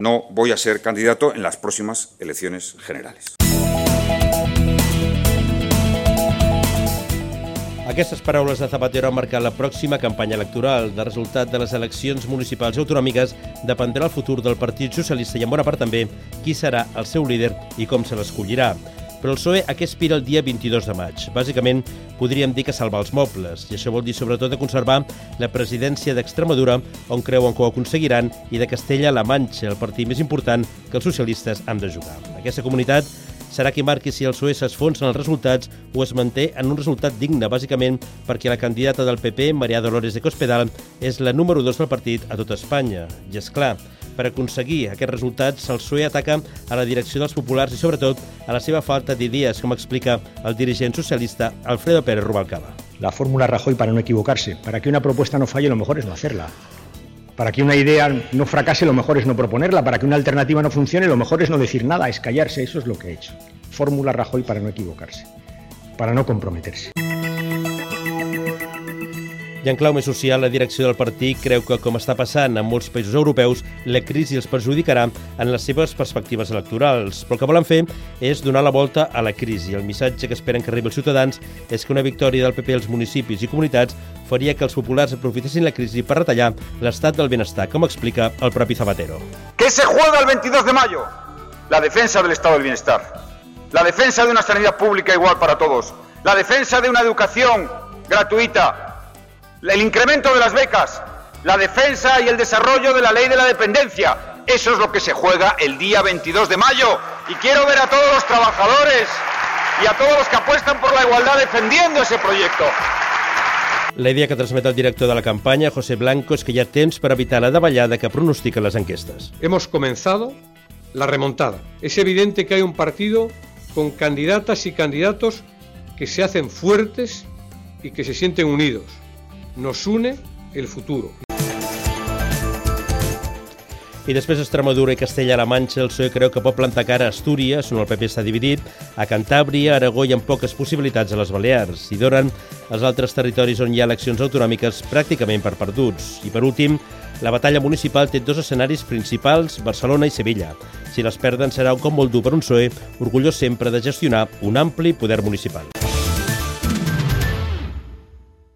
no voy a ser candidato en las próximas elecciones generales. Aquestes paraules de Zapatero han marcat la pròxima campanya electoral. De resultat de les eleccions municipals i autonòmiques dependrà el futur del Partit Socialista i en bona part també qui serà el seu líder i com se l'escollirà. Però el PSOE a què aspira el dia 22 de maig? Bàsicament, podríem dir que salvar els mobles, i això vol dir sobretot de conservar la presidència d'Extremadura, on creuen que ho aconseguiran, i de Castella-La Manxa, el partit més important que els socialistes han de jugar. Aquesta comunitat serà qui marqui si el PSOE s'esfonsa en els resultats o es manté en un resultat digne, bàsicament perquè la candidata del PP, Maria Dolores de Cospedal, és la número 2 del partit a tot Espanya. I és clar, per aconseguir aquests resultats, el PSOE ataca a la direcció dels populars i, sobretot, a la seva falta d'idees, com explica el dirigent socialista Alfredo Pérez Rubalcaba. La fórmula Rajoy para no equivocarse. Para que una propuesta no falle, lo mejor es no hacerla. Para que una idea no fracase, lo mejor es no proponerla. Para que una alternativa no funcione, lo mejor es no decir nada, es callarse. Eso es lo que he hecho. Fórmula Rajoy para no equivocarse, para no comprometerse. I en clau més social, la direcció del partit creu que, com està passant en molts països europeus, la crisi els perjudicarà en les seves perspectives electorals. Però el que volen fer és donar la volta a la crisi. El missatge que esperen que arribi als ciutadans és que una victòria del PP als municipis i comunitats faria que els populars aprofitessin la crisi per retallar l'estat del benestar, com explica el propi Zapatero. ¿Qué se juega el 22 de mayo? La defensa del estado del bienestar, la defensa de una sanidad pública igual para todos, la defensa de una educación gratuita, el incremento de las becas, la defensa y el desarrollo de la ley de la dependencia. Eso es lo que se juega el día 22 de mayo. Y quiero ver a todos los trabajadores y a todos los que apuestan por la igualdad defendiendo ese proyecto. La idea que transmet el director de la campanya, José Blanco, és que ha temps per evitar la davallada que pronostiquen les enquestes. Hemos comenzado la remontada. Es evidente que hay un partido con candidatas y candidatos que se hacen fuertes y que se sienten unidos. Nos une el futuro. I després Extremadura i Castella-La Manxa, el PSOE creu que pot plantar cara a Astúries, on el PP està dividit, a Cantàbria, Aragó i amb poques possibilitats a les Balears. I donen els altres territoris on hi ha eleccions autonòmiques pràcticament per perduts. I per últim, la batalla municipal té dos escenaris principals, Barcelona i Sevilla. Si les perden serà un cop molt dur per un PSOE, orgullós sempre de gestionar un ampli poder municipal.